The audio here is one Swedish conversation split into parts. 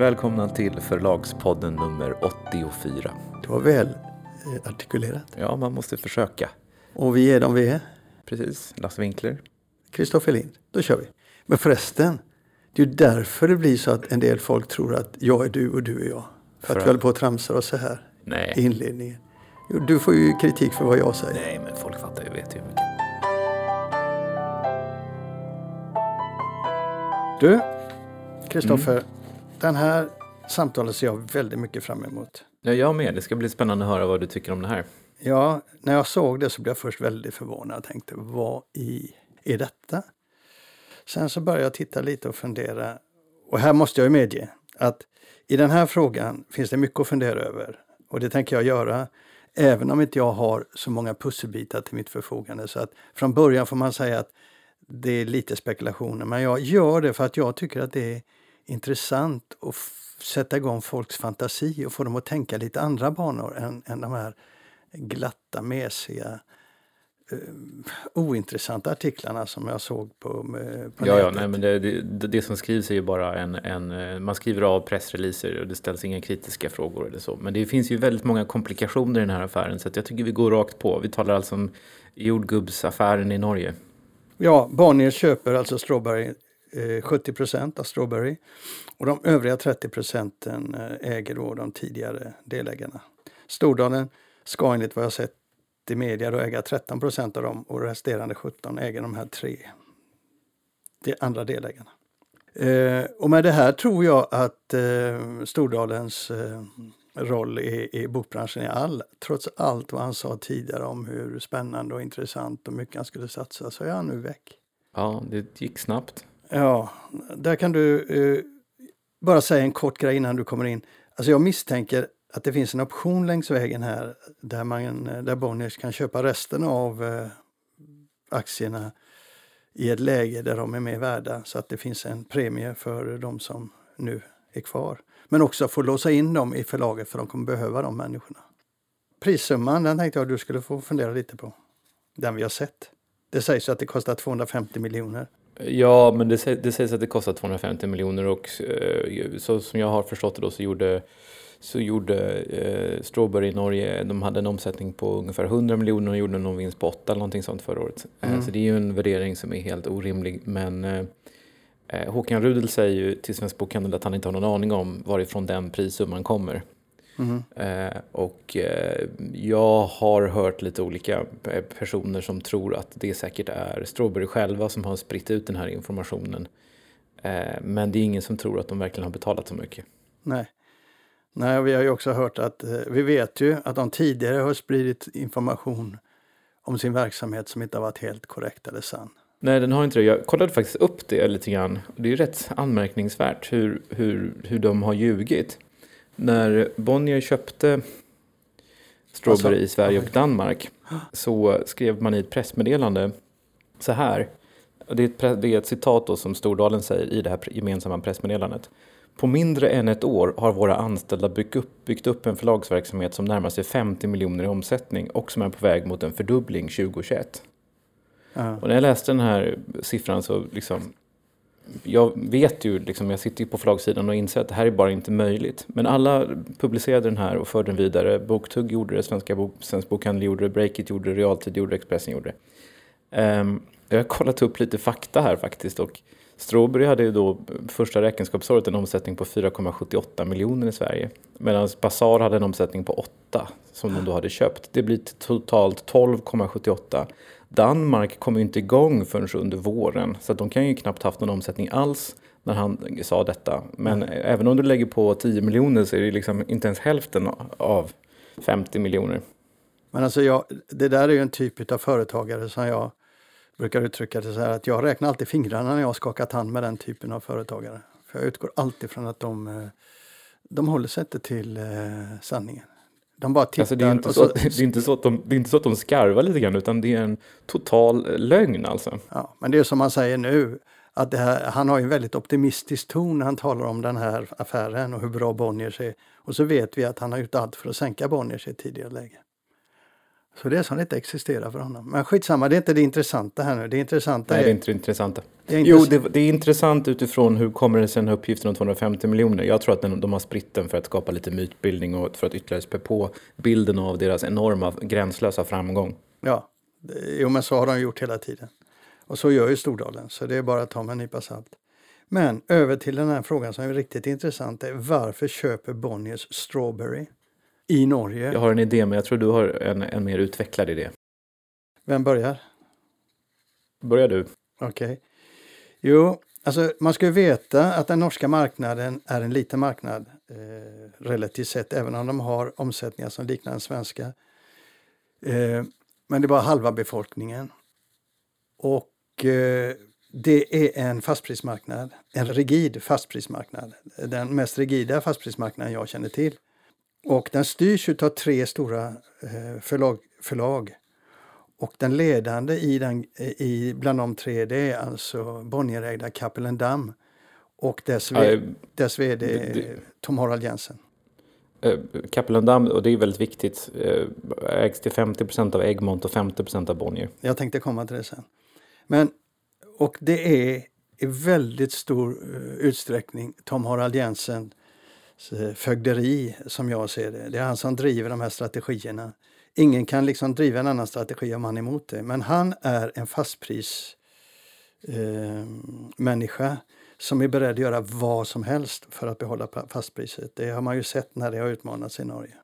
Välkomna till Förlagspodden nummer 84. Det var väl eh, artikulerat. Ja, man måste försöka. Och vi är de vi är. Precis. Lasse Winkler. Kristoffer Lind. Då kör vi. Men förresten, det är ju därför det blir så att en del folk tror att jag är du och du är jag. För, För att vi håller på och tramsar oss så här Nej. i inledningen. Du får ju kritik för vad jag säger. Nej, men folk fattar ju, vet ju mycket. Du, Kristoffer. Mm. Den här samtalet ser jag väldigt mycket fram emot. Ja, jag med. Det ska bli spännande att höra vad du tycker om det här. Ja, när jag såg det så blev jag först väldigt förvånad och tänkte vad i är detta? Sen så började jag titta lite och fundera. Och här måste jag ju medge att i den här frågan finns det mycket att fundera över. Och det tänker jag göra även om inte jag har så många pusselbitar till mitt förfogande. Så att från början får man säga att det är lite spekulationer. Men jag gör det för att jag tycker att det är intressant att sätta igång folks fantasi och få dem att tänka lite andra banor än, än de här glatta, mesiga, eh, ointressanta artiklarna som jag såg på, eh, på Ja, ja, nätet. nej, men det, det, det som skrivs är ju bara en, en... eh, Man skriver av pressreleaser och det ställs inga kritiska frågor eller så. Men det finns ju väldigt många komplikationer i den här affären så att jag tycker vi går rakt på. Vi talar alltså om jordgubbsaffären i Norge. Ja, Bonnier köper alltså Strawberry, Eh, 70 procent av Strawberry. Och de övriga 30 procenten eh, äger då de tidigare delägarna. Stordalen ska enligt vad jag sett i media då äga 13 procent av dem och resterande 17 äger de här tre de andra delägarna. Eh, och med det här tror jag att eh, Stordalens eh, roll i, i bokbranschen är all. Trots allt vad han sa tidigare om hur spännande och intressant och mycket han skulle satsa så är han nu väck. Ja, det gick snabbt. Ja, där kan du eh, bara säga en kort grej innan du kommer in. Alltså jag misstänker att det finns en option längs vägen här där, man, eh, där Bonniers kan köpa resten av eh, aktierna i ett läge där de är mer värda så att det finns en premie för de som nu är kvar. Men också få låsa in dem i förlaget för de kommer behöva de människorna. Prissumman, den tänkte jag du skulle få fundera lite på. Den vi har sett. Det sägs att det kostar 250 miljoner. Ja, men det, det sägs att det kostar 250 miljoner och eh, så som jag har förstått det då så gjorde, så gjorde eh, Strawberry i Norge, de hade en omsättning på ungefär 100 miljoner och gjorde någon vinst på 8 eller någonting sånt förra året. Eh, Mm. Så det är ju en värdering som är helt orimlig. Men eh, eh, Håkan Rudel säger ju till Svensk Bokhandel att han inte har någon aning om varifrån den prissumman kommer. Eh, och eh, jag har hört lite olika eh, personer som tror att det säkert är Strawberry själva som har spritt ut den här informationen. Eh, men det är ingen som tror att de verkligen har betalat så mycket. Nej. Nej, vi har ju också hört att vi vet ju att de tidigare har spridit information om sin verksamhet som inte har varit helt korrekt eller sann. Nej, den har inte det. Jag kollade faktiskt upp det lite grann. Det är ju rätt anmärkningsvärt hur, hur, hur de har ljugit. När Bonnier köpte Strawberry Alltså, i Sverige och. Danmark så skrev man i ett pressmeddelande så här. Det är, ett, det är ett citat då som Stordalen säger i det här gemensamma pressmeddelandet. På mindre än ett år har våra anställda byggt upp, byggt upp en förlagsverksamhet som närmar sig 50 miljoner i omsättning och som är på väg mot en fördubbling 2021. Ja. Och när jag läste den här siffran så liksom jag vet ju, liksom, jag sitter ju på förlagssidan och inser att det här är bara inte möjligt. Men alla publicerade den här och förde den vidare. Boktugg gjorde det, Svenska bok, Svensk Bokhandel gjorde det, Breakit gjorde det, Realtid gjorde det, Expressen gjorde det. Um, jag har kollat upp lite fakta här faktiskt och Strawberry hade ju då första räkenskapsåret en omsättning på 4,78 miljoner i Sverige. Medan Bazaar hade en omsättning på 8 som de då hade köpt. Det blir totalt 12,78. Danmark kom ju inte igång förrän under våren så de kan ju knappt haft någon omsättning alls när han sa detta. Men även om du lägger på 10 miljoner så är det liksom inte ens hälften av 50 miljoner. Men alltså jag, det där är ju en typ av företagare som jag brukar uttrycka det så här att jag räknar alltid fingrarna när jag har skakat hand med den typen av företagare. För jag utgår alltid från att de, eh, de håller sig inte till eh, sanningen. De bara tittar Alltså det, är inte så, det, är inte så att de, det är inte så att de skarvar lite grann utan det är en total lögn alltså. Ja, men det är som man säger nu, att här, han har en väldigt optimistisk ton när han talar om den här affären och hur bra Bonniers är. Och så vet vi att han har gjort allt för att sänka Bonniers i ett tidigare läge. Så det är som det inte existerar för honom. Men skitsamma, det är inte det intressanta här nu. Det intressanta Nej, är... det är inte det intressanta. Det är Jo, intress- det, det är intressant utifrån hur kommer det här uppgiften om 250 miljoner. Jag tror att den, de har spritt den för att skapa lite mytbildning och för att ytterligare spä på bilden av deras enorma, gränslösa framgång. Ja, jo men så har de gjort hela tiden. Och så gör ju Stordalen, så det är bara att ta med en nypa salt. Men över till den här frågan som är riktigt intressant. Är varför köper Bonniers Strawberry i Norge? Jag har en idé, men jag tror du har en, en mer utvecklad idé. Vem börjar? Börjar du? Okej. Jo, alltså man ska ju veta att den norska marknaden är en liten marknad eh, relativt sett, även om de har omsättningar som liknar den svenska. Eh, men det är bara halva befolkningen. Och eh, det är en fastprismarknad, en rigid fastprismarknad. Den mest rigida fastprismarknaden jag känner till. Och den styrs av tre stora eh, förlag, förlag. Och den ledande i den, i, bland de tre det är alltså Bonnierägda Cappelen Damm och dess, Ja, eh, dess vd det- Tom Harald Jensen. Eh, Kapellendam, och det är väldigt viktigt, ägs till 50% av Egmont och 50% av Bonnier. Jag tänkte komma till det sen. Men, och det är i väldigt stor utsträckning Tom Harald Jensens eh, Eh, fögderi som jag ser det. Det är han som driver de här strategierna. Ingen kan liksom driva en annan strategi om han är emot det. Men han är en fastprismänniska eh, som är beredd att göra vad som helst för att behålla fastpriset. Det har man ju sett när det har utmanats i Norge.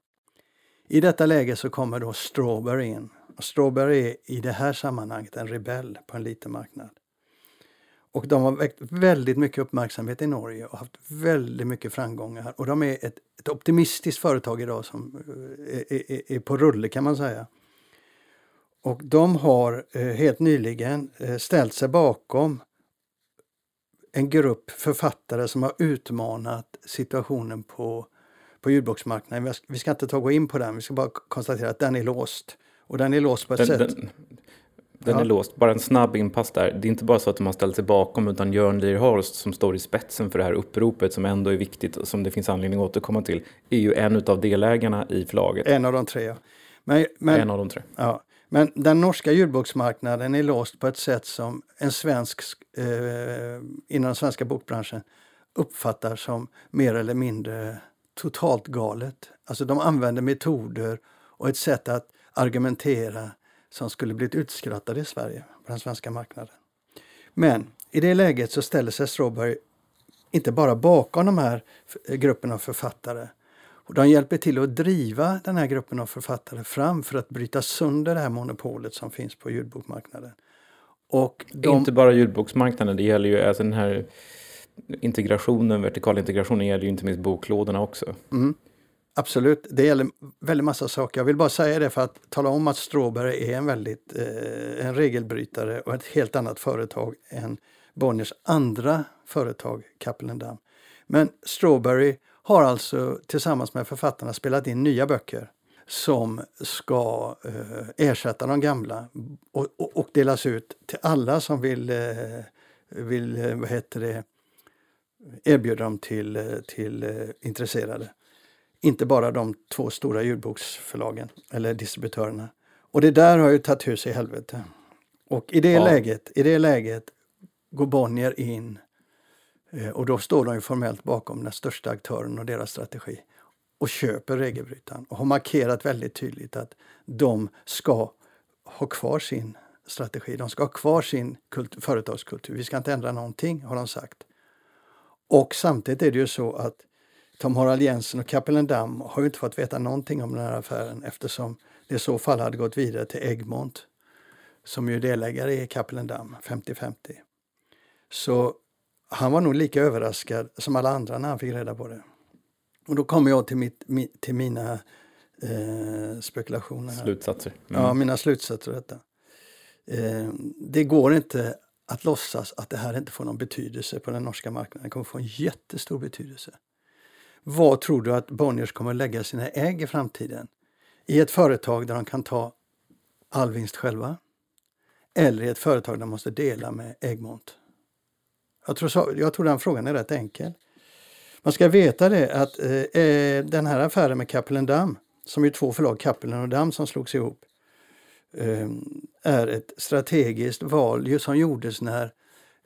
I detta läge så kommer då Strawberry in. Och Strawberry är i det här sammanhanget en rebell på en liten marknad. Och de har väckt väldigt mycket uppmärksamhet i Norge och haft väldigt mycket framgångar. Och de är ett, ett optimistiskt företag idag som eh, är, är, är på rulle kan man säga. Och de har eh, helt nyligen eh, ställt sig bakom en grupp författare som har utmanat situationen på, på ljudboksmarknaden. Vi ska- inte ta gå in på den, vi ska bara konstatera att den är låst. Och den är låst på ett Den, sätt. den, den Ja. är låst. Bara en snabb inpass där. Det är inte bara så att de har ställt sig bakom utan Jörn Lierhorst som står i spetsen för det här uppropet som ändå är viktigt och som det finns anledning att återkomma till är ju en av delägarna i förlaget. En av de tre. ja. Men, men, En av de tre. Ja, men den norska ljudboksmarknaden är låst på ett sätt som en svensk eh, inom den svenska bokbranschen uppfattar som mer eller mindre totalt galet. Alltså de använder metoder och ett sätt att argumentera som skulle blivit utskrattade i Sverige på den svenska marknaden. Men i det läget så ställer sig Strawberry inte bara bakom de här gruppen av författare och de hjälper till att driva den här gruppen av författare fram för att bryta sönder det här monopolet som finns på ljudbokmarknaden. Och de, Inte bara ljudboksmarknaden, det gäller ju alltså den här integrationen, vertikal integrationen gäller ju inte minst boklådorna också. mm, absolut, det gäller väldigt massa saker. Jag vill bara säga det för att tala om att Strawberry är en väldigt eh, en regelbrytare och ett helt annat företag än Bonniers andra företag, Cappelen Damm. Men Strawberry har alltså tillsammans med författarna spelat in nya böcker som ska eh, ersätta de gamla och, och, och delas ut till alla som vill, eh, vill eh, vad heter det, erbjuda dem till, eh, till eh, intresserade. Inte bara de två stora ljudboksförlagen eller distributörerna. Och det där har ju tagit hus i helvete. Och i det, Ja. läget, i det läget går Bonnier in eh, och då står de ju formellt bakom den största aktören och deras strategi och köper regelbrytaren och har markerat väldigt tydligt att de ska ha kvar sin strategi. De ska ha kvar sin kult- företagskultur. Vi ska inte ändra någonting, har de sagt. Och samtidigt är det ju så att Tom Harald Jensen och Cappelen Damm har ju inte fått veta någonting om den här affären eftersom det i så fall hade gått vidare till Egmont som ju är delägare i Cappelen Damm, 50-50. Så han var nog lika överraskad som alla andra när han fick reda på det. Och då kommer jag till, mitt, mi, till mina eh, spekulationer. Här. Slutsatser. Mm. Ja, mina slutsatser detta. Eh, det går inte att låtsas att det här inte får någon betydelse på den norska marknaden. Det kommer få en jättestor betydelse. Vad tror du att Bonniers kommer att lägga sina ägg i framtiden? I ett företag där de kan ta all vinst själva? Eller i ett företag där de måste dela med Egmont? Jag tror, så, jag tror den frågan är rätt enkel. Man ska veta det att eh, eh den här affären med Cappelen Damm, som är två förlag, Cappelen och Damm, som slogs ihop, eh, är ett strategiskt val som gjordes när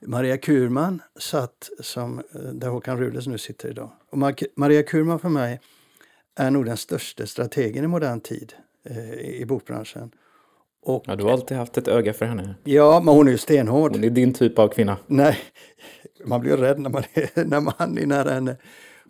Maria Kurman satt som, eh, där Håkan Rudels nu sitter idag. Och Maria Kurman för mig är nog den största strategen i modern tid eh, i bokbranschen. Och, ja, du har alltid haft ett öga för henne. Ja, men hon är ju stenhård. Hon är din typ av kvinna. Nej, man blir rädd när man är, när man är nära henne.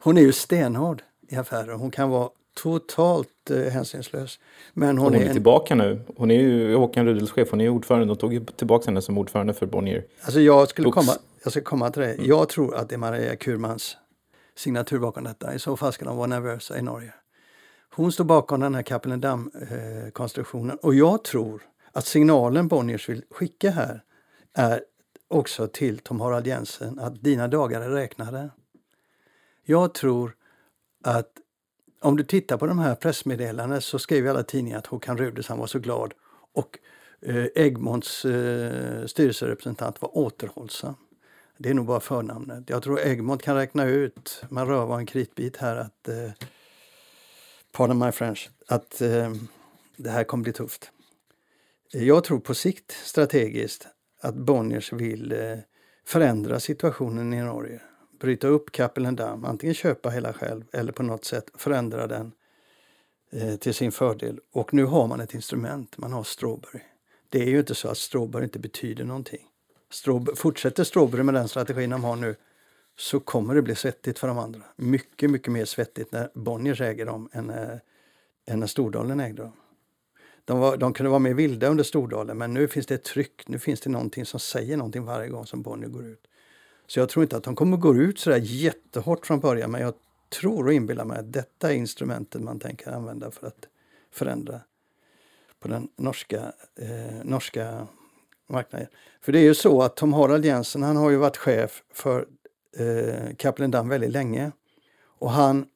Hon är ju stenhård i affärer. Hon kan vara totalt eh, hänsynslös. Men hon, hon är, en... tillbaka nu. Hon är ju Håkan Rudels chef. Hon är ordförande. De tog tillbaka henne som ordförande för Bonnier. Alltså jag skulle komma, jag ska komma till det. Mm. Jag tror att det är Maria Kurmans signatur bakom detta. I så fall ska de vara nervösa i Norge. Hon står bakom den här Kapellendam-konstruktionen och jag tror att signalen Bonniers vill skicka här är också till Tom Harald Jensen att dina dagar är räknade. Jag tror att om du tittar på de här pressmeddelandena så skrev alla tidningar att Håkan Rudels var så glad och eh, Egmonts eh, styrelserepresentant var återhållsam. Det är nog bara förnamnet. Jag tror Egmont kan räkna ut, man rör var en kritbit här, att eh, pardon my French, att eh, det här kommer bli tufft. Jag tror på sikt strategiskt att Bonniers vill eh, förändra situationen i Norge. Bryta upp Kappelendam, antingen köpa hela själv eller på något sätt förändra den eh, till sin fördel. Och nu har man ett instrument, man har Strawberry. Det är ju inte så att Strawberry inte betyder någonting. Strawberry, fortsätter Strawberry med den strategin de har nu så kommer det bli svettigt för de andra. Mycket, mycket mer svettigt när Bonniers äger dem än, eh, än när Stordalen ägde dem. De, var, de kunde vara mer vilda under Stordalen men nu finns det ett tryck, nu finns det någonting som säger någonting varje gång som Bonnier går ut. Så jag tror inte att de kommer gå ut så där jättehårt från början men jag tror och inbillar mig att detta är instrumentet man tänker använda för att förändra på den norska, eh, norska marknaden. För det är ju så att Tom Harald Jensen han har ju varit chef för eh, Kapellendam väldigt länge. Och han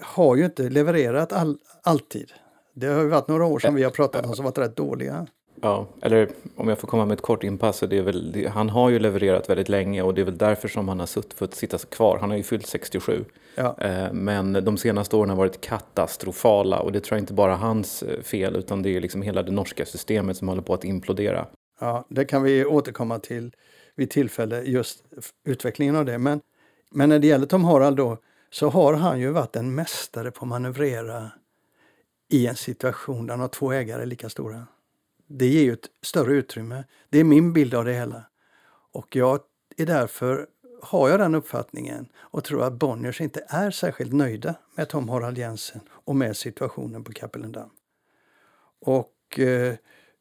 har ju inte levererat all, alltid. Det har ju varit några år som vi har pratat om som varit rätt dåliga. Ja, eller om jag får komma med ett kort inpass. Det är väl, det, han har ju levererat väldigt länge och det är väl därför som han har sutt, fått sitta kvar. Han har ju fyllt 67. Ja. Eh, men de senaste åren har varit katastrofala och det tror jag inte bara hans eh, fel utan det är liksom hela det norska systemet som håller på att implodera. Ja, det kan vi återkomma till vid tillfälle, just utvecklingen av det. Men, men när det gäller Tom Harald då, så har han ju varit en mästare på att manövrera i en situation där han har två ägare lika stora. Det ger ju ett större utrymme. Det är min bild av det hela. Och jag är därför har jag den uppfattningen och tror att Bonniers inte är särskilt nöjda med Tom Harald Jensen och med situationen på Kapellendam. Och eh,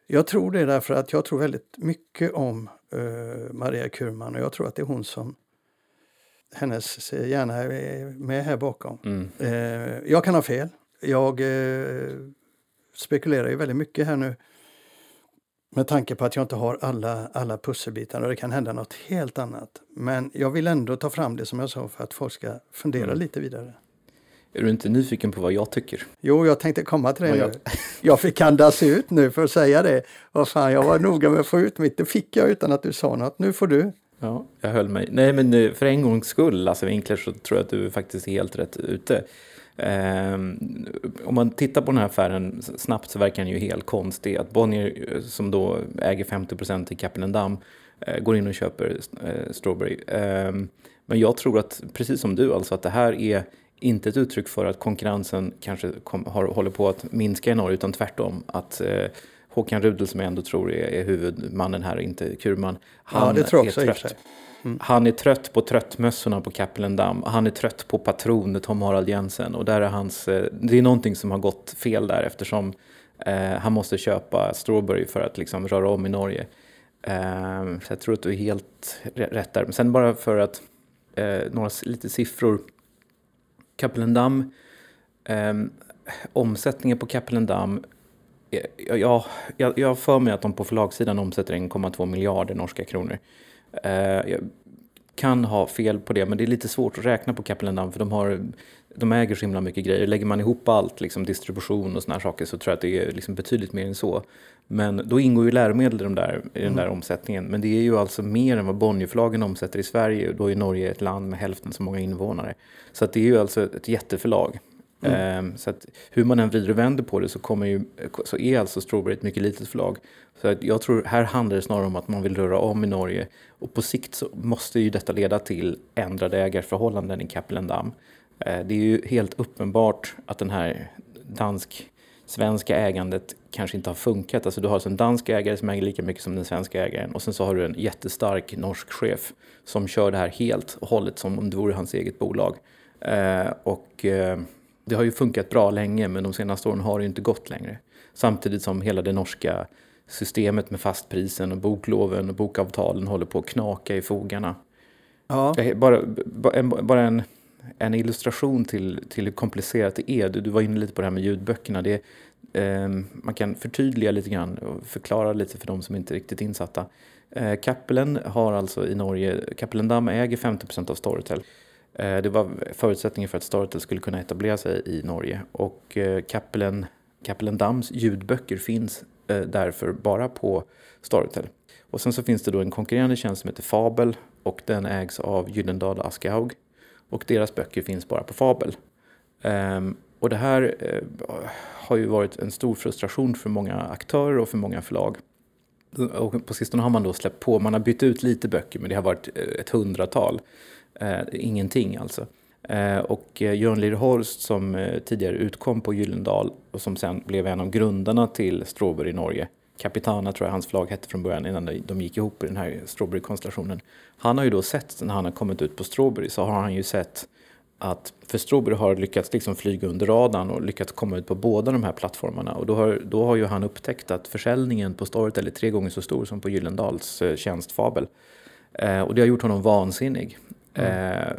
jag tror det därför att jag tror väldigt mycket om uh, Maria Kurman och jag tror att det är hon som hennes hjärna är med här bakom. Mm. Uh, jag kan ha fel. Jag uh, spekulerar ju väldigt mycket här nu med tanke på att jag inte har alla, alla pusselbitar och det kan hända något helt annat. Men jag vill ändå ta fram det som jag sa för att folk ska fundera mm. lite vidare. Är du inte nyfiken på vad jag tycker? Jo, jag tänkte komma till det jag... nu. Jag fick andas ut nu för att säga det. Vad fan, jag var noga med att få ut mitt. Det fick jag utan att du sa något. Nu får du. Ja, jag höll mig. Nej, men för en gångs skull, Lasse Winkler, så tror jag att du faktiskt är helt rätt ute. Um, om man tittar på den här affären snabbt så verkar den ju helt konstig. Att Bonnier, eh, som då äger 50 procent i Kapellendam, uh, går in och köper uh, Strawberry. Um, men jag tror att, precis som du, alltså att det här är inte ett uttryck för att konkurrensen kanske kom, har, håller på att minska i Norge utan tvärtom. Att eh, Håkan Rudel som jag ändå tror är, är huvudmannen här, inte Kurman. Han ja, det tror jag också är trött. Mm. Han är trött på tröttmössorna på Kapellendam. Han är trött på patron Tom Harald Jensen. Och där är hans, eh, det är någonting som har gått fel där eftersom eh, han måste köpa Strawberry för att liksom röra om i Norge. Eh, så jag tror att du är helt rätt där. Men sen bara för att eh, några lite siffror Kapellendam, eh, omsättningen på Kapellendam, eh, jag, jag, jag har för mig att de på förlagssidan omsätter 1,2 miljarder norska kronor. Eh, jag kan ha fel på det, men det är lite svårt att räkna på Kapellendam för de, har, de äger så himla mycket grejer. Lägger man ihop allt, liksom distribution och såna här saker, så tror jag att det är liksom betydligt mer än så. Men då ingår ju läromedel i, de där, i den mm. där omsättningen. Men det är ju alltså mer än vad Bonnierförlagen omsätter i Sverige. Då är Norge ett land med hälften så många invånare. Så att det är ju alltså ett jätteförlag. Mm. Ehm, så att hur man än vrider och vänder på det så, kommer ju, så är alltså Strawberry ett mycket litet förlag. Så att jag tror här handlar det snarare om att man vill röra om i Norge. Och på sikt så måste ju detta leda till ändrade ägarförhållanden i Kapellendam. Ehm, det är ju helt uppenbart att den här dansk svenska ägandet kanske inte har funkat. Alltså du har alltså en dansk ägare som äger lika mycket som den svenska ägaren och sen så har du en jättestark norsk chef som kör det här helt och hållet som om det vore hans eget bolag. Ehm, och det har ju funkat bra länge men de senaste åren har det inte gått längre. Samtidigt som hela det norska systemet med fastprisen och bokloven och bokavtalen håller på att knaka i fogarna. Ja. Bara, bara en en illustration till, till hur komplicerat det är. Du, du var inne lite på det här med ljudböckerna. Det, eh, man kan förtydliga lite grann och förklara lite för de som inte är riktigt insatta. Eh, Cappelen har alltså i Norge, Cappelen äger 50% av Storytel. Eh, det var förutsättningen för att Storytel skulle kunna etablera sig i Norge. Och eh, Cappelen, Dams ljudböcker finns eh, därför bara på Storytel. Och sen så finns det då en konkurrerande tjänst som heter Fabel och den ägs av Gyllendal Askehaug. Och deras böcker finns bara på Fabel. Ehm, och det här eh, har ju varit en stor frustration för många aktörer och för många förlag. Och på sistone har man då släppt på, man har bytt ut lite böcker men det har varit ett hundratal. Eh, ingenting alltså. Eh, och eh, Jörn Lirhorst som eh, tidigare utkom på Gyllendal och som sen blev en av grundarna till Strawberry i Norge Capitana tror jag hans flagg hette från början innan de gick ihop i den här Strawberry-konstellationen. Han har ju då sett, när han har kommit ut på Strawberry, så har han ju sett att för Strawberry har lyckats liksom flyga under radarn och lyckats komma ut på båda de här plattformarna. Och då har, då har ju han upptäckt att försäljningen på Storytel är tre gånger så stor som på Gyllendals eh, tjänstfabel. tjänst Fabel. Eh, och det har gjort honom vansinnig. Mm. Eh,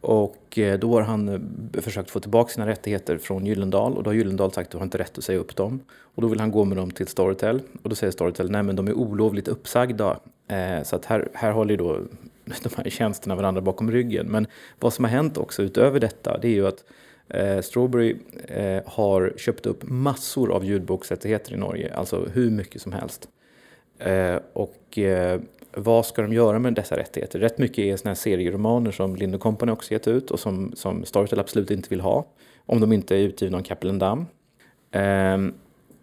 och eh, då har han eh, försökt få tillbaka sina rättigheter från Gyllendal och då har Gyllendal sagt att du har inte rätt att säga upp dem. Och då vill han gå med dem till Storytel och då säger Storytel nej men de är olovligt uppsagda. Eh, så att här, här håller ju då de här tjänsterna varandra bakom ryggen. Men vad som har hänt också utöver detta det är ju att eh, Strawberry eh, har köpt upp massor av ljudboksrättigheter i Norge, alltså hur mycket som helst. Eh, och eh, vad ska de göra med dessa rättigheter? Rätt mycket är såna här serieromaner som Lind Company också gett ut och som, som Storytel absolut inte vill ha. Om de inte är utgivna av Kapellen Damm. Ehm,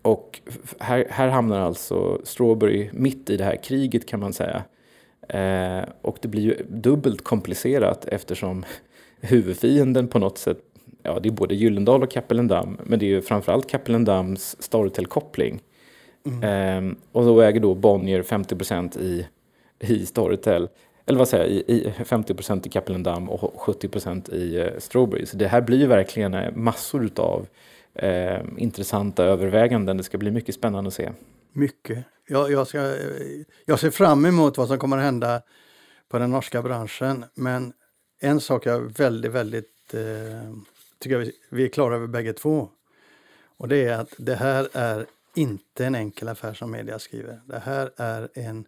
och här, här hamnar alltså Strawberry mitt i det här kriget kan man säga. Ehm, och det blir ju dubbelt komplicerat eftersom huvudfienden på något sätt, ja det är både Gyllendal och Kapellen Damm, men det är ju framförallt Kapellen Damms Storytel-koppling. Mm. Ehm, och då äger då Bonnier 50% i i Storytel. Eller vad säger jag, i, 50% i Kapellendam och 70% i eh, Strawberry. Så det här blir ju verkligen eh, massor av eh, intressanta överväganden. Det ska bli mycket spännande att se. Mycket. Jag, jag, ska, eh, jag ser fram emot vad som kommer att hända på den norska branschen. Men en sak jag väldigt, väldigt eh, tycker vi, vi är klara över bägge två. Och det är att det här är inte en enkel affär som media skriver. Det här är en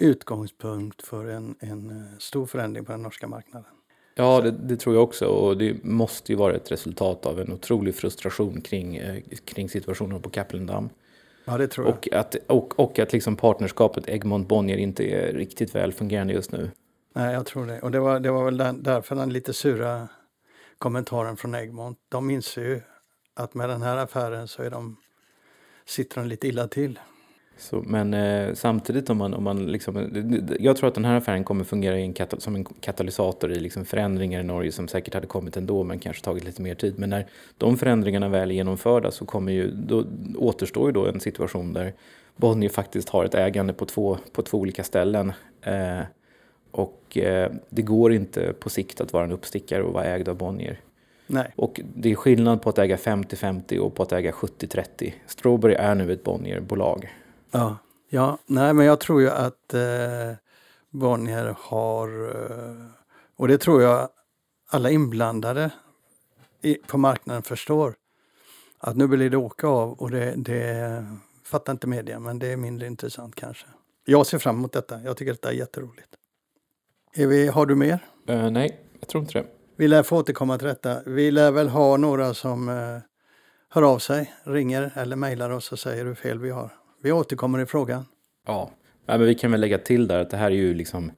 utgångspunkt för en, en eh, stor förändring på den norska marknaden. Ja, det, det, tror jag också. Och det måste ju vara ett resultat av en otrolig frustration kring, eh, kring situationen på Kaplendam. Ja, det tror jag. Och att, och, och att liksom partnerskapet Egmont-Bonnier inte är riktigt väl fungerande just nu. Nej, jag tror det. Och det var, det var väl den, därför den lite sura kommentaren från Egmont. De inser ju att med den här affären så är de, sitter de lite illa till. Så, men eh, samtidigt om man, om man liksom, jag tror att den här affären kommer fungera en som en katalysator i liksom förändringar i Norge som säkert hade kommit ändå men kanske tagit lite mer tid. Men när de förändringarna väl är genomförda så kommer ju, då återstår ju då en situation där Bonnier faktiskt har ett ägande på två, på två olika ställen. Eh, och eh, det går inte på sikt att vara en uppstickare och vara ägd av Bonnier. Nej. Och det är skillnad på att äga 50-50 och på att äga 70-30. Strawberry är nu ett Bonnier-bolag. Ja, ja nej men jag tror ju att eh, Bonnier har, eh, och det tror jag alla inblandade i, på marknaden förstår, att nu blir det åka av och det, det fattar inte media, men det är mindre intressant kanske. Jag ser fram emot detta. Jag tycker detta är jätteroligt. Är vi, har du mer? Uh, nej, jag tror inte det. Vi lär få återkomma till detta. Vi lär väl ha några som uh, hör av sig, ringer eller mejlar oss och säger hur fel vi har. Vi återkommer i frågan. Ja, men vi kan väl lägga till där att det här är ju liksom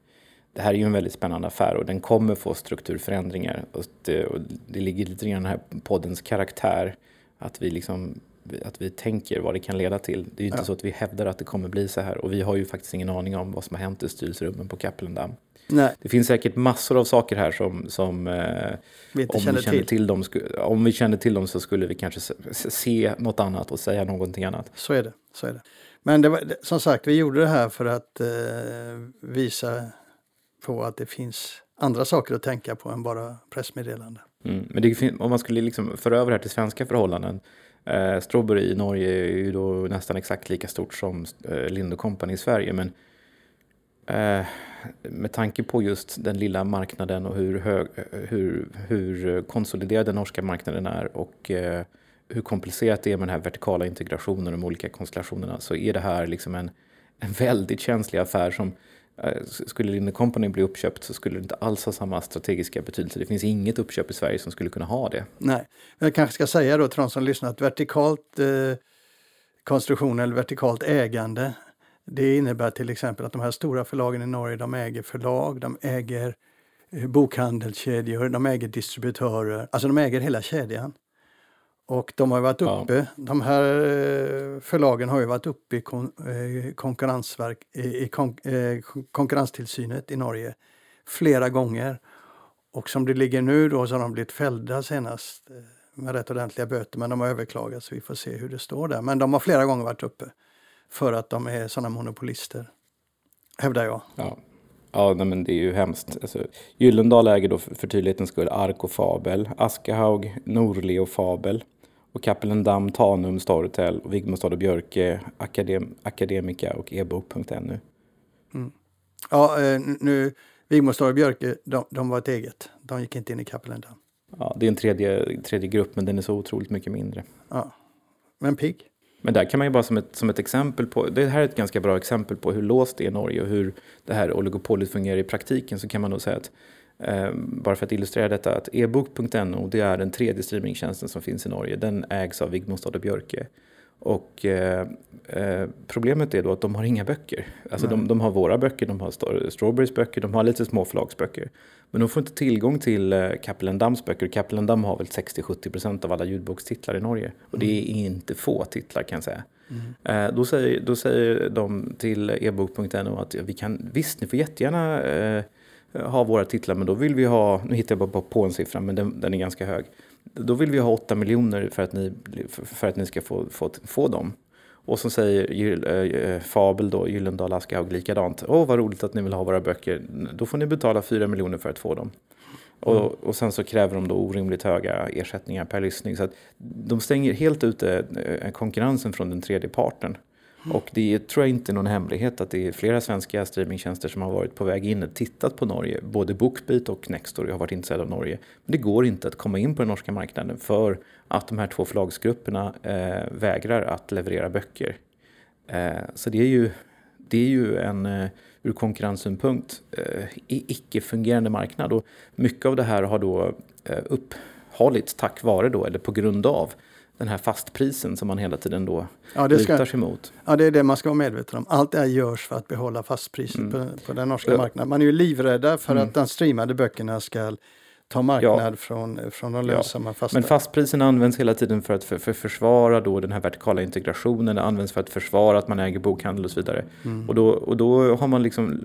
det här är ju en väldigt spännande affär och den kommer få strukturförändringar. Och det, och det ligger lite grann i den här poddens karaktär att vi, liksom, att vi tänker vad det kan leda till. Det är ju inte ja. så att vi hävdar att det kommer bli så här och vi har ju faktiskt ingen aning om vad som har hänt i styrelserummen på Kapellendam. Nej. Det finns säkert massor av saker här som, som eh, vi om, känner vi till. till dem, om vi känner till dem så skulle vi kanske se något annat och säga någonting annat. Så är det. Så är det. Men det var, som sagt, vi gjorde det här för att eh, visa på att det finns andra saker att tänka på än bara pressmeddelande. Mm, men det, om man skulle liksom föra över det här till svenska förhållanden. Eh, Strawberry i Norge är ju då nästan exakt lika stort som eh, Lind Company i Sverige. Men Eh, med tanke på just den lilla marknaden och hur, hög, eh, hur, hur konsoliderad den norska marknaden är och eh, hur komplicerat det är med den här vertikala integrationen och de olika konstellationerna så är det här liksom en, en väldigt känslig affär som eh, skulle Linde Company bli uppköpt så skulle det inte alls ha samma strategiska betydelse. Det finns inget uppköp i Sverige som skulle kunna ha det. Nej, jag kanske ska säga då till de som lyssnar att vertikalt eh, konstruktion eller vertikalt ägande det innebär till exempel att de här stora förlagen i Norge de äger förlag, de äger eh, bokhandelskedjor, de äger distributörer, alltså de äger hela kedjan. Och de har varit uppe, ja. de här eh, förlagen har ju varit uppe i, kon, eh, konkurrensverk, i kon, konkurrenstillsynet i Norge flera gånger. Och som det ligger nu då så har de blivit fällda senast med rätt ordentliga böter men de har överklagat så vi får se hur det står där. Men de har flera gånger varit uppe för att de är sådana monopolister, hävdar jag. Ja, ja nej, men det är ju hemskt. Alltså, Gyllendal äger då för tydlighetens skull Ark och Fabel, Askehaug, Norli och Fabel och Kappelendam, Tanum, Storytel, och Vigmostad och Björke, Akadem Akademika och ebook.nu. Mm. Ja, eh, nu, Vigmostad och Björke, de, de, var ett eget. De gick inte in i Kappelendam. Ja, det är en tredje, tredje grupp, men den är så otroligt mycket mindre. Ja, men pigg. Men där kan man ju bara som ett, som ett exempel på, det här är ett ganska bra exempel på hur låst det är i Norge och hur det här oligopolet fungerar i praktiken så kan man nog säga att eh, bara för att illustrera detta att ebook.no det är den tredje streamingtjänsten som finns i Norge. Den ägs av Vigmostad och Björke. Och eh, eh, problemet är då att de har inga böcker. Alltså de, de, har våra böcker, de har Strawberries böcker, de har lite små förlagsböcker. Men de får inte tillgång till eh, Kapellendams böcker. Kapellendam har väl 60-70% av alla ljudbokstitlar i Norge. Och det är mm. inte få titlar kan jag säga. Mm. Eh, då, säger, då säger de till ebook.no att vi kan, visst, ni får jättegärna eh, ha våra titlar, men då vill vi ha, nu hittar jag bara på en siffra, men den, den är ganska hög. Då vill vi ha 8 miljoner för att ni, för att ni ska få, få, få dem. Och så säger äh, Fabel då, Gyllendal Askahaug likadant. Åh, vad roligt att ni vill ha våra böcker. Då får ni betala 4 miljoner för att få dem. Mm. Och, och sen så kräver de då orimligt höga ersättningar per lyssning. Så att de stänger helt ute äh, konkurrensen från den tredje parten. Mm. Och det tror jag inte är någon hemlighet att det är flera svenska streamingtjänster som har varit på väg in och tittat på Norge. Både Bookbeat och Nextory har varit intresserade av Norge. Men det går inte att komma in på den norska marknaden för att de här två förlagsgrupperna eh, vägrar att leverera böcker. Eh, så det är ju, det är ju en eh, ur konkurrenssynpunkt eh, icke-fungerande marknad. Och mycket av det här har då eh, upphållits tack vare då, eller på grund av den här fastprisen som man hela tiden då ja, det ska, lutar sig mot. Ja, det är det man ska vara medveten om. Allt det här görs för att behålla fastpriset mm. på, på, den norska marknaden. Man är ju livrädda för mm. att de streamade böckerna ska ta marknad ja. från, från de lönsamma ja. fasta. Men fastprisen används hela tiden för att för, för försvara då den här vertikala integrationen. Det används för att försvara att man äger bokhandel och så vidare. Mm. Och, då, och då har man liksom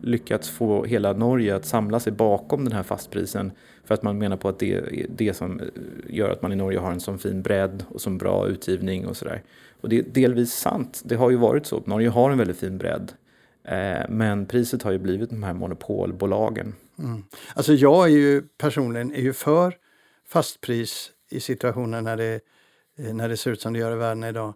lyckats få hela Norge att samla sig bakom den här fastprisen för att man menar på att det är det som gör att man i Norge har en sån fin bredd och så bra utgivning och sådär. Och det är delvis sant. Det har ju varit så. Norge har en väldigt fin bredd. Eh, men priset har ju blivit de här monopolbolagen. Mm. Alltså jag är ju personligen är ju för fastpris i situationer när det, eh, när det ser ut som det gör i världen idag.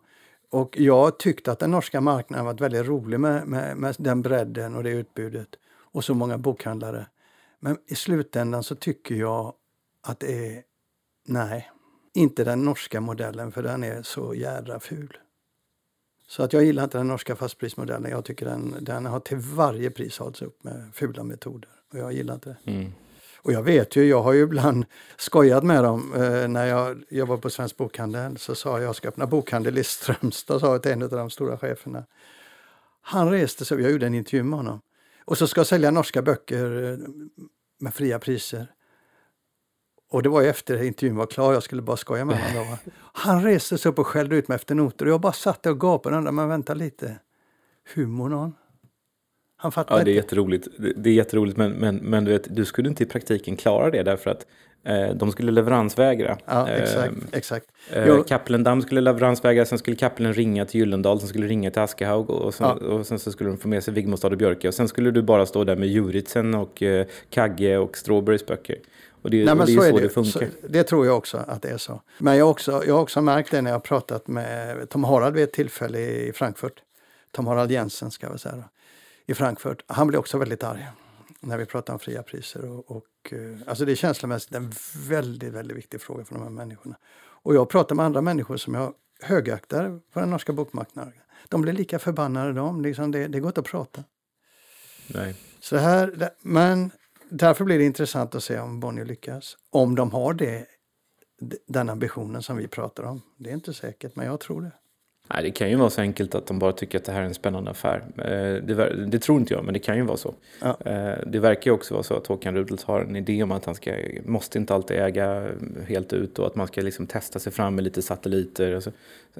Och jag tyckte att den norska marknaden varit väldigt rolig med, med, med den bredden och det utbudet och så många bokhandlare. Men i slutändan så tycker jag att det är, nej, inte den norska modellen för den är så jädra ful. Så att jag gillar inte den norska fastprismodellen. Jag tycker den, den har till varje pris hållits upp med fula metoder. Och jag gillar inte det. Mm. Och jag vet ju, jag har ju ibland skojat med dem. Eh, när jag jobbade på Svensk Bokhandel så sa jag, jag ska öppna bokhandel i Strömstad, sa jag till en av de stora cheferna. Han reste sig, jag gjorde en intervju med honom. Och så ska jag sälja norska böcker eh, med fria priser. Och det var ju efter intervjun var klar, jag skulle bara skoja med honom. Han reste sig upp och skällde ut mig efter noter och jag bara satt där och gapade och undrade, men vänta lite. Humor någon? Han fattar ja, det är inte. jätteroligt. Det är jätteroligt, men, men, men du, vet, du skulle inte i praktiken klara det därför att eh, de skulle leveransvägra. Ja, exakt. Eh, exakt. Eh, skulle leveransvägra, sen skulle Kapellen ringa till Gyllendal, sen skulle ringa till Askehaug och sen, ja. och sen så skulle de få med sig Vigmostad och Björke och sen skulle du bara stå där med Juritsen och eh, Kagge och Strawberrys böcker. Och det, Nej, och det är så, är det, det funkar. Så, det tror jag också att det är så. Men jag också, jag har också märkt det när jag har pratat med Tom Harald vid ett tillfälle i Frankfurt. Tom Harald Jensen ska jag säga i Frankfurt. Han blev också väldigt arg när vi pratar om fria priser. Och, och, eh, alltså det är känslomässigt en väldigt, väldigt viktig fråga för de här människorna. Och jag pratar med andra människor som jag högaktar på den norska bokmarknaden. De blir lika förbannade de. Liksom det, det går inte att prata. Nej. Så här, men därför blir det intressant att se om Bonnier lyckas. Om de har det, den ambitionen som vi pratar om. Det är inte säkert, men jag tror det. Nej, det kan ju vara så enkelt att de bara tycker att det här är en spännande affär. Eh, det, det tror inte jag, men det kan ju vara så. Ja. Eh, det verkar ju också vara så att Håkan Rudolf har en idé om att han ska, måste inte alltid äga helt ut och att man ska liksom testa sig fram med lite satelliter. Alltså,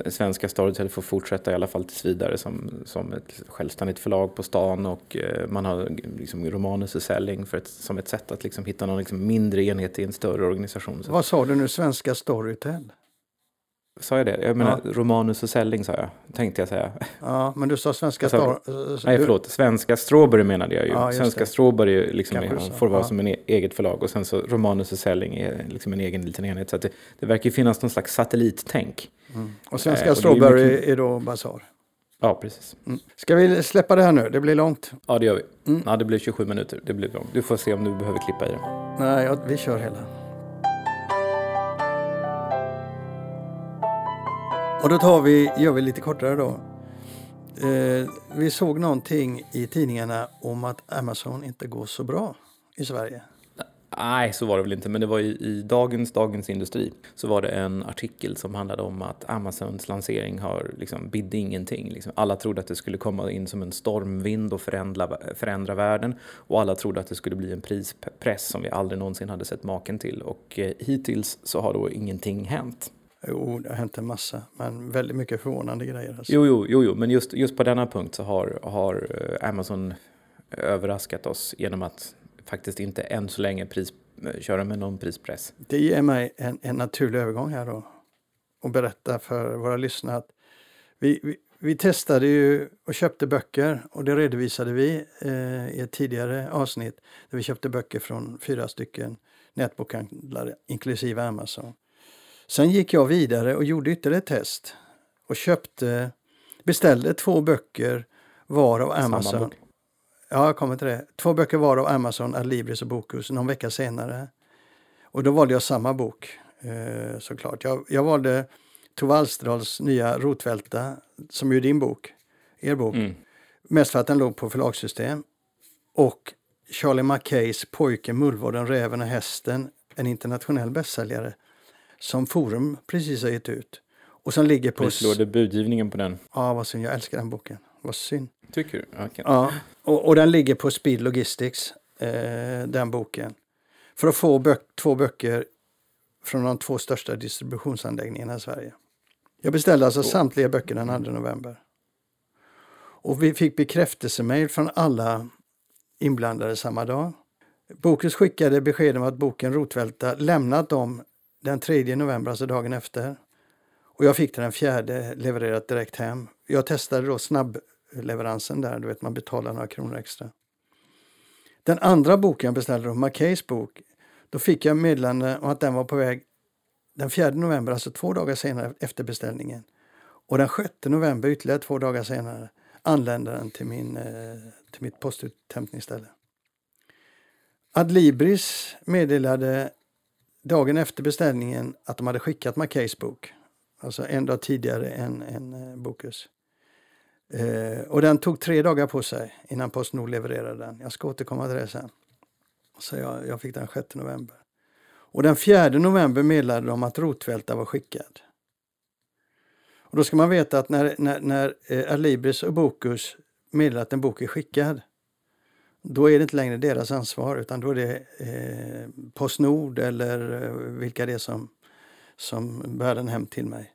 svenska Storytel får fortsätta i alla fall tills vidare som, som ett självständigt förlag på stan och eh, man har liksom romanusförsäljning för ett, som ett sätt att liksom hitta någon liksom mindre enhet i en större organisation. Vad sa du nu, svenska Storytel? Sa jag det? Jag menar ja. Romanus och Selling sa jag, tänkte jag säga. Ja, men du sa svenska sa, Nej, förlåt. Svenska Strawberry menade jag ju. Ja, svenska det. Strawberry liksom är, får vara ja. som en e- eget förlag och sen så Romanus och Selling är liksom en egen liten enhet. Så det, det verkar finnas någon slags satellittänk. Mm. Och svenska eh, och Strawberry är, mycket... är då Bazaar? Ja, precis. Mm. Ska vi släppa det här nu? Det blir långt. Ja, det gör vi. Mm. Ja, det blir 27 minuter. Det blir långt. Du får se om du behöver klippa i det. Nej, ja, vi kör hela. Och då tar vi, gör vi lite kortare då. Eh, vi såg någonting i tidningarna om att Amazon inte går så bra i Sverige. Nej, så var det väl inte, men det var i, i, dagens Dagens Industri så var det en artikel som handlade om att Amazons lansering har liksom bidde ingenting. Liksom, alla trodde att det skulle komma in som en stormvind och förändra, förändra världen och alla trodde att det skulle bli en prispress som vi aldrig någonsin hade sett maken till och eh, hittills så har då ingenting hänt. Jo, det har hänt en massa, men väldigt mycket förvånande grejer. Alltså. Jo, jo, jo, jo, men just, just på denna punkt så har, har eh, Amazon överraskat oss genom att faktiskt inte än så länge pris, eh, köra med någon prispress. Det ger mig en, en naturlig övergång här då och berätta för våra lyssnare att vi, vi, vi, testade ju och köpte böcker och det redovisade vi eh, i ett tidigare avsnitt där vi köpte böcker från fyra stycken nätbokhandlare inklusive Amazon. Sen gick jag vidare och gjorde ytterligare ett test och köpte, beställde två böcker var av Amazon. Ja, jag kommer till det. Två böcker var av Amazon, Adlibris och Bokus någon vecka senare. Och då valde jag samma bok eh, såklart. Jag, jag valde Tove Alsterdals nya Rotvälta, som är din bok, er bok. Mm. Mest för att den låg på förlagssystem. Och Charlie Mackays Pojken, Mullvaden, Räven och Hästen, en internationell bästsäljare som Forum precis har gett ut. Och som ligger på... du budgivningen på den? Ja, vad synd. Jag älskar den boken. Vad synd. Tycker du? Okay. Ja, och, och, den ligger på Speed Logistics, eh, den boken. För att få bök två böcker från de två största distributionsanläggningarna i Sverige. Jag beställde alltså oh. samtliga böcker den 2 november. Och vi fick bekräftelsemail från alla inblandade samma dag. Bokus skickade besked om att boken Rotvälta lämnat dem den 3 november, alltså dagen efter. Och jag fick den fjärde levererat direkt hem. Jag testade då snabbleveransen där, du vet man betalar några kronor extra. Den andra boken jag beställde, då, Mackays bok, då fick jag meddelande om att den var på väg den 4 november, alltså två dagar senare efter beställningen. Och den 6 november, ytterligare två dagar senare, anlände den till, min, eh, till mitt postuthämtningsställe. Adlibris meddelade dagen efter beställningen att de hade skickat Mackays bok. Alltså en dag tidigare än, än eh, Bokus. Eh, och den tog tre dagar på sig innan Postnord levererade den. Jag ska återkomma till det sen. Så jag, jag fick den 6 november. Och den 4 november meddelade de att Rotvälta var skickad. Och då ska man veta att när, när, när eh, Alibris och Bokus meddelar att en bok är skickad då är det inte längre deras ansvar utan då är det eh, Postnord eller eh, vilka det är som, som bär den hem till mig.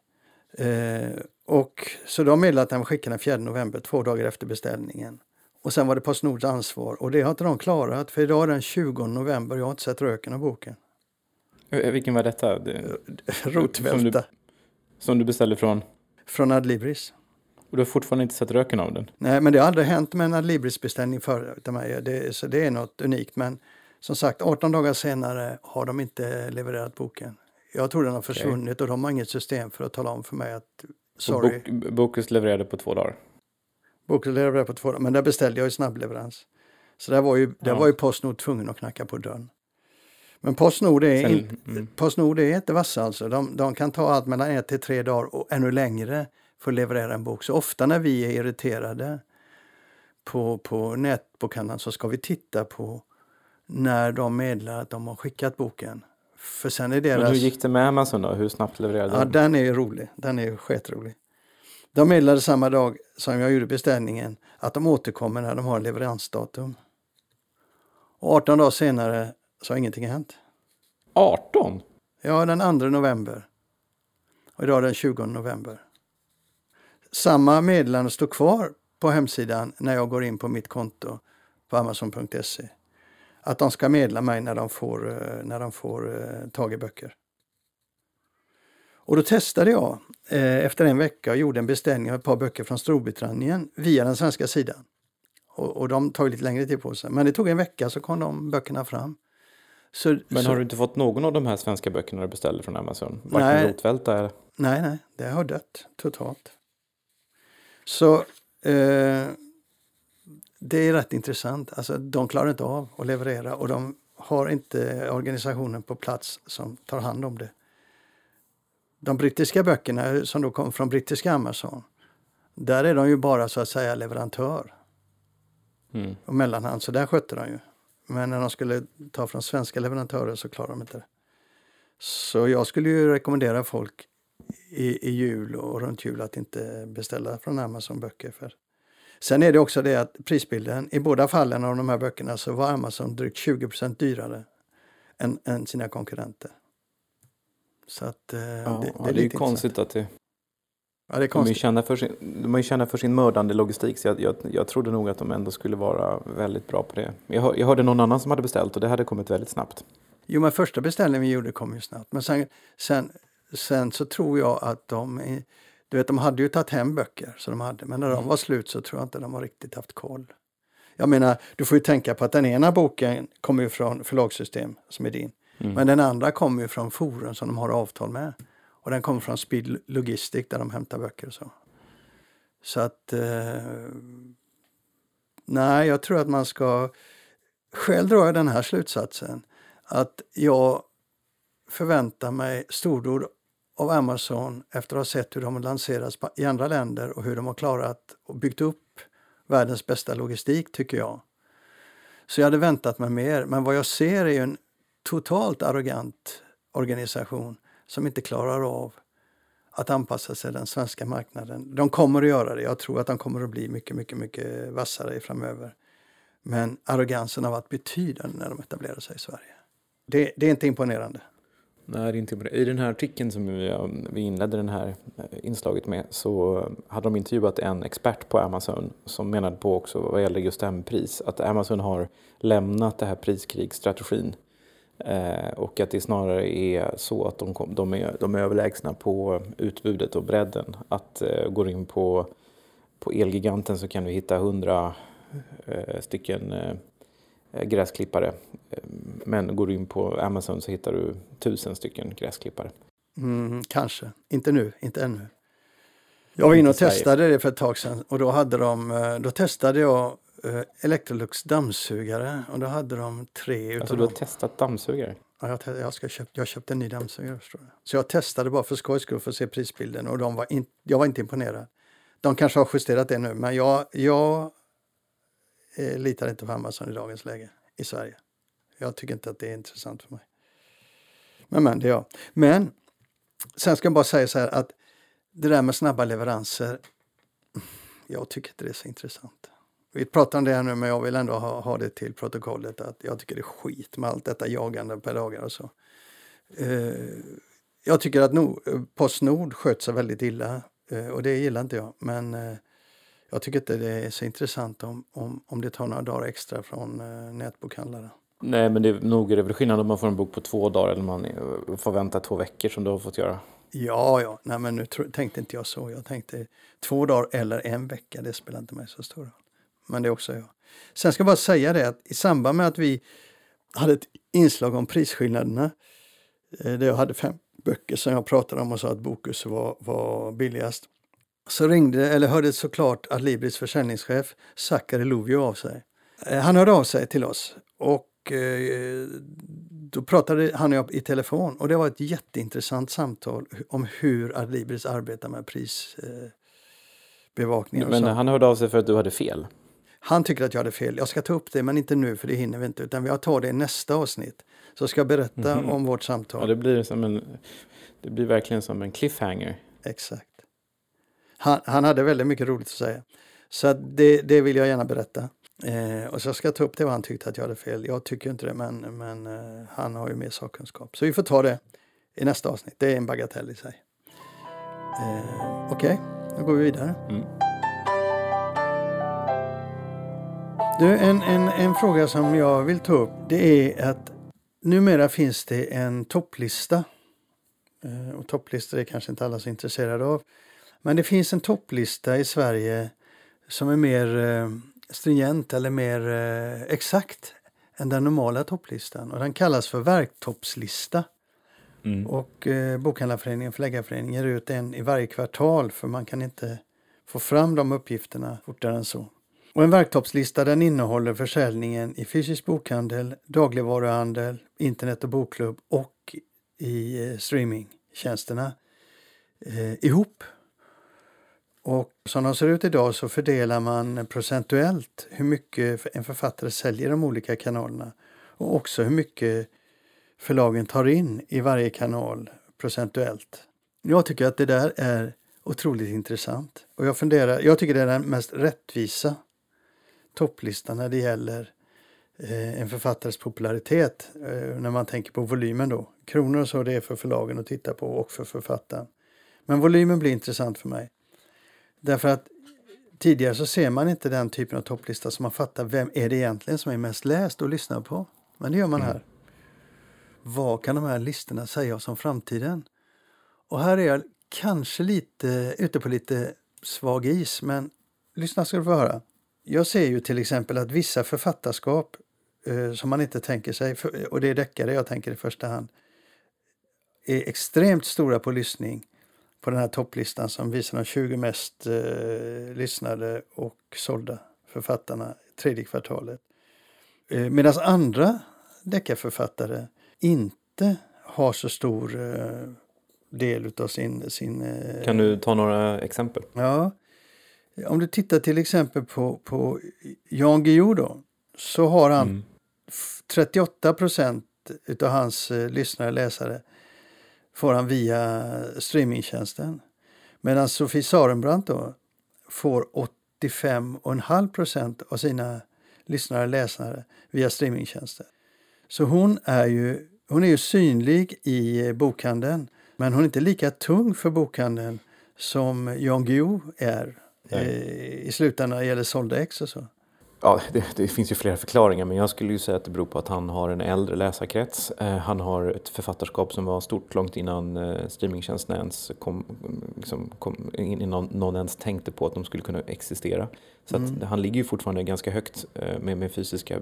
Eh, och, så de meddelade att den skickade den 4 november, två dagar efter beställningen. Och sen var det Postnords ansvar och det har inte de klarat för idag är den 20 november och jag har inte sett röken av boken. Eh, Vilken var detta? Det, Rotvälta. Som du, som du beställde från? Från Adlibris. Och du har fortfarande inte sett röken av den? Nej, men det har aldrig hänt med en Adlibris-beställning mig. Det, så det är något unikt. Men som sagt, 18 dagar senare har de inte levererat boken. Jag tror den har försvunnit och de har inget system för att tala om för mig att sorry. Bok, Bokus levererade på två dagar? Boken levererade på två dagar, men där beställde jag ju snabbleverans. Så där var ju, där Ja. var ju Postnord tvungen att knacka på dörren. Men Postnord är, Sen- inte, mm. Postnord är inte vassa alltså. De, de kan ta allt mellan ett till tre dagar och ännu längre för att leverera en bok. Så ofta när vi är irriterade på, på nätbokhandeln så ska vi titta på när de meddelar att de har skickat boken. För sen är deras... Men hur gick det med Amazon då? Hur snabbt levererade Ja, de? den är rolig. Den är skitrolig. De meddelade samma dag som jag gjorde beställningen att de återkommer när de har leveransdatum. Och 18 dagar senare så har ingenting hänt. 18? Ja, den 2 november. Och idag är den 20 november. Samma meddelande står kvar på hemsidan när jag går in på mitt konto på Amazon.se. Att de ska meddela mig när de får, eh, när de får eh, tag i böcker. Och då testade jag eh, efter en vecka och gjorde en beställning av ett par böcker från Storbritannien via den svenska sidan. Och, och de tar lite längre tid på sig. Men det tog en vecka så kom de böckerna fram. Så, Men så, har du inte fått någon av de här svenska böckerna du beställde från Amazon? Varken. Rotvälta eller? Nej, nej, det har dött totalt. Så eh, det är rätt intressant. Alltså, de klarar inte av att leverera och de har inte organisationen på plats som tar hand om det. De brittiska böckerna som då kom från brittiska Amazon, där är de ju bara så att säga leverantör Mm. och mellanhand, så där skötte de ju. Men när de skulle ta från svenska leverantörer så klarar de inte det. Så jag skulle ju rekommendera folk i, i jul och runt jul att inte beställa från Amazon böcker. För. Sen är det också det att prisbilden, i båda fallen av de här böckerna så var Amazon drygt 20% dyrare än, än sina konkurrenter. Så att eh, Ja, det, det, det är, är ju konstigt att det... Ja, det är De är ju kända för sin, de är ju kända för sin mördande logistik så jag, jag, jag trodde nog att de ändå skulle vara väldigt bra på det. Jag, hör- jag hörde någon annan som hade beställt och det hade kommit väldigt snabbt. Jo, men första beställningen vi gjorde kom ju snabbt. Men sen, sen, sen så tror jag att de... Du vet, de hade ju tagit hem böcker, så de hade, men när de var slut så tror jag inte de har riktigt haft koll. Jag menar, du får ju tänka på att den ena boken kommer ju från förlagssystem, som är din. Men den andra kommer ju från forum som de har avtal med. Och den kommer från Speed Logistic där de hämtar böcker och så. Så att... Eh, nej, jag tror att man ska... Själv drar jag den här slutsatsen. Att jag förväntar mig stordåd av Amazon efter att ha sett hur de har lanserats i andra länder och hur de har klarat och byggt upp världens bästa logistik, tycker jag. Så jag hade väntat mig mer, men vad jag ser är ju en totalt arrogant organisation som inte klarar av att anpassa sig till den svenska marknaden. De kommer att göra det. Jag tror att de kommer att bli mycket, mycket, mycket vassare framöver. Men arrogansen har varit betydande när de etablerar sig i Sverige. Det, det är inte imponerande. Nej, inte I den här artikeln som vi, inledde det här eh, inslaget med så hade de intervjuat en expert på Amazon som menade på också vad gäller just det här med pris att Amazon har lämnat det här priskrigsstrategin eh, och att det snarare är så att de, kom, de, är, de är överlägsna på utbudet och bredden. Att eh, går in på, på Elgiganten så kan du hitta hundra eh, stycken gräsklippare. Eh, Men går du in på Amazon så hittar du tusen stycken gräsklippare. Mm, kanske. Inte nu, inte ännu. Jag var inne och testade det för ett tag sedan och då, hade de, eh, då testade jag eh, Electrolux dammsugare och då hade de tre utav Alltså du har dem. testat dammsugare? Ja, jag, jag, ska köpa, jag köpte en ny dammsugare. Förstår du. Så jag testade bara för skojs skull för att se prisbilden och de var in, jag var inte imponerad. De kanske har justerat det nu men jag, jag eh, litar inte på Amazon i dagens läge i Sverige. Jag tycker inte att det är intressant för mig. Men, men det är jag. Men sen ska jag bara säga så här att det där med snabba leveranser, jag tycker inte det är så intressant. vi pratar om det här nu men jag vill ändå ha, ha det till protokollet att jag tycker det är skit med allt detta jagande per dagar och så. Eh, jag tycker att no, Postnord sköt sig väldigt illa eh, och det gillar inte jag. Men eh, jag tycker inte det är så intressant om, om, om det tar några dagar extra från eh, nätbokhandlare. Nej, men det är nog är det väl skillnad om man får en bok på två dagar eller man eh, får vänta två veckor som du har fått göra. Ja, ja, nej men nu tänkte inte jag så. Jag tänkte två dagar eller en vecka, det spelar inte mig så stor roll. Men det är också jag. Sen ska jag bara säga det att i samband med att vi hade ett inslag om prisskillnaderna, eh, där jag hade fem böcker som jag pratade om och sa att Bokus var, var billigast, så ringde, eller hörde såklart Adlibris försäljningschef Zachary Lovio av sig. Eh, han hörde av sig till oss och eh, då pratade han och jag i telefon och det var ett jätteintressant samtal om hur Adlibris arbetar med prisbevakning. Men han hörde av sig för att du hade fel? Han tycker att jag hade fel. Jag ska ta upp det, men inte nu för det hinner vi inte. Utan vi tar det i nästa avsnitt. Så ska jag berätta mm -hmm. om vårt samtal. Ja, det blir, som en, det blir verkligen som en cliffhanger. Exakt. Han, han hade väldigt mycket roligt att säga. Så det, det vill jag gärna berätta. Eh, och så ska jag ta upp det vad han tyckte att jag hade fel. Jag tycker inte det, men, men eh, han har ju mer sakkunskap. Så vi får ta det i nästa avsnitt. Det är en bagatell i sig. Eh, Okej, okay, då går vi vidare. Mm. Du, en, en, en fråga som jag vill ta upp det är att numera finns det en topplista. Eh, och topplistor är kanske inte alla så intresserade av. Men det finns en topplista i Sverige som är mer eh, stringent eller mer eh, exakt än den normala topplistan. Och den kallas för verktoppslista. Mm. Och eh, Bokhandlarföreningen och Förläggarföreningen ger ut en i varje kvartal för man kan inte få fram de uppgifterna fortare än så. Och en verktoppslista den innehåller försäljningen i fysisk bokhandel, dagligvaruhandel, internet och bokklubb och i eh, streamingtjänsterna eh, ihop. Och som de ser ut idag så fördelar man procentuellt hur mycket en författare säljer de olika kanalerna och också hur mycket förlagen tar in i varje kanal procentuellt. Jag tycker att det där är otroligt intressant och jag funderar, jag tycker det är den mest rättvisa topplistan när det gäller eh, en författares popularitet eh, när man tänker på volymen då. Kronor och så det är för förlagen att titta på och för författaren. Men volymen blir intressant för mig. Därför att tidigare så ser man inte den typen av topplista som man fattar vem är det egentligen som är mest läst och lyssnad på. Men det gör man mm. här. Vad kan de här listorna säga oss om framtiden? Och här är jag kanske lite ute på lite svag is, men lyssna ska du få höra. Jag ser ju till exempel att vissa författarskap eh, som man inte tänker sig, och det är deckare jag tänker i första hand, är extremt stora på lyssning på den här topplistan som visar de 20 mest eh, lyssnade och sålda författarna tredje kvartalet. Eh, Medan andra deckarförfattare inte har så stor eh, del av sin... sin eh, kan du ta några exempel? Ja. Om du tittar till exempel på, på Jan Guillou då, så har han mm. 38 procent utav hans eh, lyssnare läsare får han via streamingtjänsten. Medan Sofie Sarenbrant då får 85,5 procent av sina lyssnare och läsare via streamingtjänster. Så hon är ju, hon är ju synlig i bokhandeln men hon är inte lika tung för bokhandeln som Jan Guillou är eh, i slutändan när det gäller sålda ex och så. Ja, det, det, finns ju flera förklaringar men jag skulle ju säga att det beror på att han har en äldre läsarkrets. Eh, han har ett författarskap som var stort långt innan eh, streamingtjänsterna ens kom, liksom, kom, innan någon ens tänkte på att de skulle kunna existera. Så mm. han ligger ju fortfarande ganska högt eh, med, med fysiska,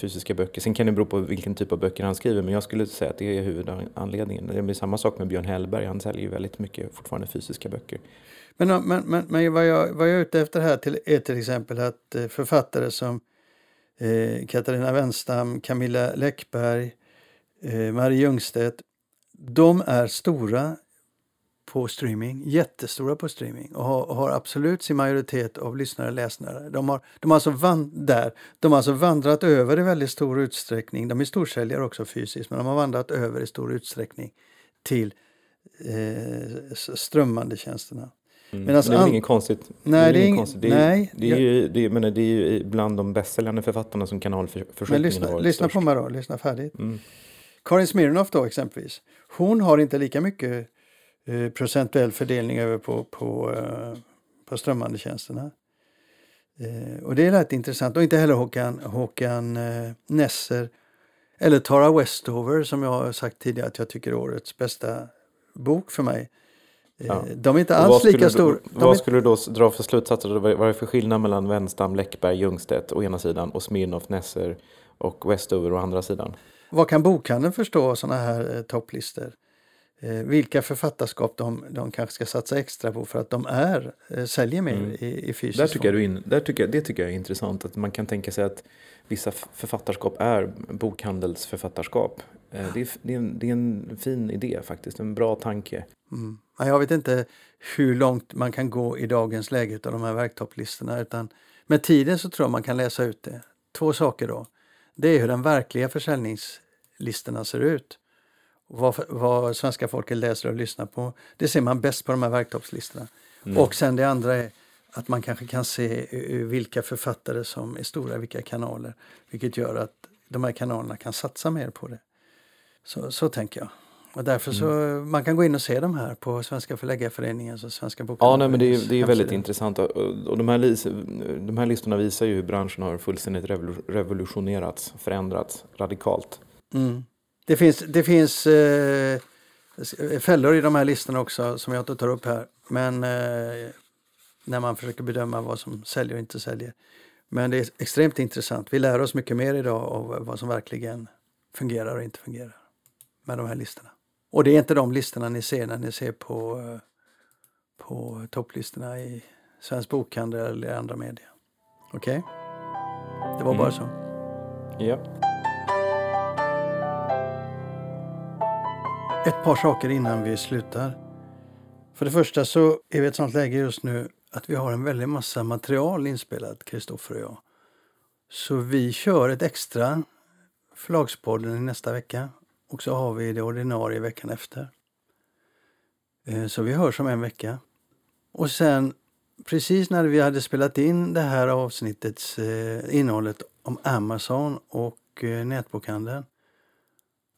fysiska böcker. Sen kan det bero på vilken typ av böcker han skriver men jag skulle säga att det är huvudanledningen. Det är samma sak med Björn Hellberg, han säljer ju väldigt mycket fortfarande fysiska böcker. Men, men, men, men vad, jag, vad jag är ute efter här till, är till exempel att eh, författare som eh, Katarina Wenstam, Camilla Läckberg, eh, Marie Ljungstedt, de är stora på streaming, jättestora på streaming och har, och har absolut sin majoritet av lyssnare och läsare. De har, de, har alltså van, där, de har alltså vandrat över i väldigt stor utsträckning, de är storsäljare också fysiskt, men de har vandrat över i stor utsträckning till eh, strömmande tjänsterna. Mm. Medans Men det är väl inget konstigt. Nej, det är, ing- konstigt. Det är, nej, det är, ju, det är, men det är ju bland de bästsäljande författarna som Men kanalförskjutningen har varit lyssna störst. på mig då, lyssna färdigt. Mm. Karin Smirnoff då exempelvis. Hon har inte lika mycket eh, procentuell fördelning över på, på, eh, på strömmande tjänsterna. Eh, och det är rätt intressant. Och inte heller Håkan, Håkan eh, Nesser eller Tara Westover som jag har sagt tidigare att jag tycker är årets bästa bok för mig. Eh, Ja. De är inte alls lika stora. Vad är, skulle du då dra för slutsatser? Vad är det för skillnad mellan Wenstam, Läckberg, Ljungstedt å ena sidan och Smirnoff, Nesser och Westover å andra sidan? vad kan bokhandeln förstå av sådana här eh, topplistor? Eh, vilka författarskap de, de kanske ska satsa extra på för att de är, eh, säljer mer Mm. i, i fysisk Där tycker form. in, där tycker det tycker jag är intressant. Att man kan tänka sig att vissa författarskap är bokhandelsförfattarskap. Eh, Det är, det, är en, det är en fin idé faktiskt, en bra tanke. Mm. Ja, Jag vet inte hur långt man kan gå i dagens läge av de här verktopplistorna. Utan med tiden så tror jag man kan läsa ut det. Två saker då. Det är hur den verkliga försäljningslistorna ser ut. Vad, vad svenska folket läser och lyssnar på. Det ser man bäst på de här verktoppslistorna. Mm. Och sen det andra är att man kanske kan se vilka författare som är stora vilka kanaler. Vilket gör att de här kanalerna kan satsa mer på det. Så, så tänker jag. Och därför så, Mm. man kan gå in och se de här på Svenska Förläggareföreningens och Svenska Ja, nej, men det är, det är väldigt intressant. Och, och de, här, de här listorna visar ju hur branschen har fullständigt revolu- revolutionerats, förändrats radikalt. Mm. Det finns, det finns eh, fällor i de här listorna också som jag inte tar upp här. Men eh, när man försöker bedöma vad som säljer och inte säljer. Men det är extremt intressant. Vi lär oss mycket mer idag av vad som verkligen fungerar och inte fungerar med de här listorna. Och det är inte de listorna ni ser när ni ser på, eh, på topplistorna i Svensk Bokhandel eller andra media. Okej? Det var bara Mm. så. Ja. Ett par saker innan vi slutar. För det första så är vi i ett sånt läge just nu att vi har en väldig massa material inspelat, Kristoffer och jag. Så vi kör ett extra Förlagspodden i nästa vecka och så har vi det ordinarie veckan efter. Eh, så vi hörs om en vecka. Och sen precis när vi hade spelat in det här avsnittets eh, innehållet om Amazon och eh, nätbokhandeln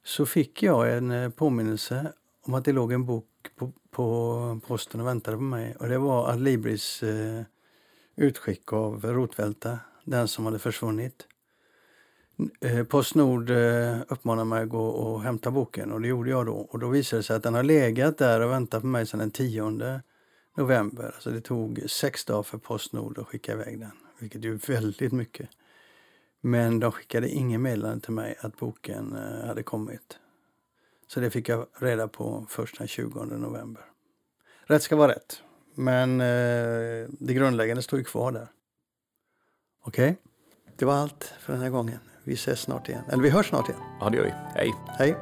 så fick jag en påminnelse om att det låg en bok på, på posten och väntade på mig. Och det var Adlibris eh, utskick av Rotvälta, den som hade försvunnit. Eh, Postnord eh, uppmanade mig att gå och hämta boken och det gjorde jag då. Och då visade det sig att den har legat där och väntat på mig sedan den 10 november. Alltså det tog sex dagar för Postnord att skicka iväg den, vilket är väldigt mycket. Men de skickade ingen meddelande till mig att boken eh, hade kommit. Så det fick jag reda på först den 20 november. Rätt ska vara rätt. Men det grundläggande står ju kvar där. Okej? Det var allt för den här gången. Vi ses snart igen. Eller vi hörs snart igen. ja, det gör vi. Hej! Hej!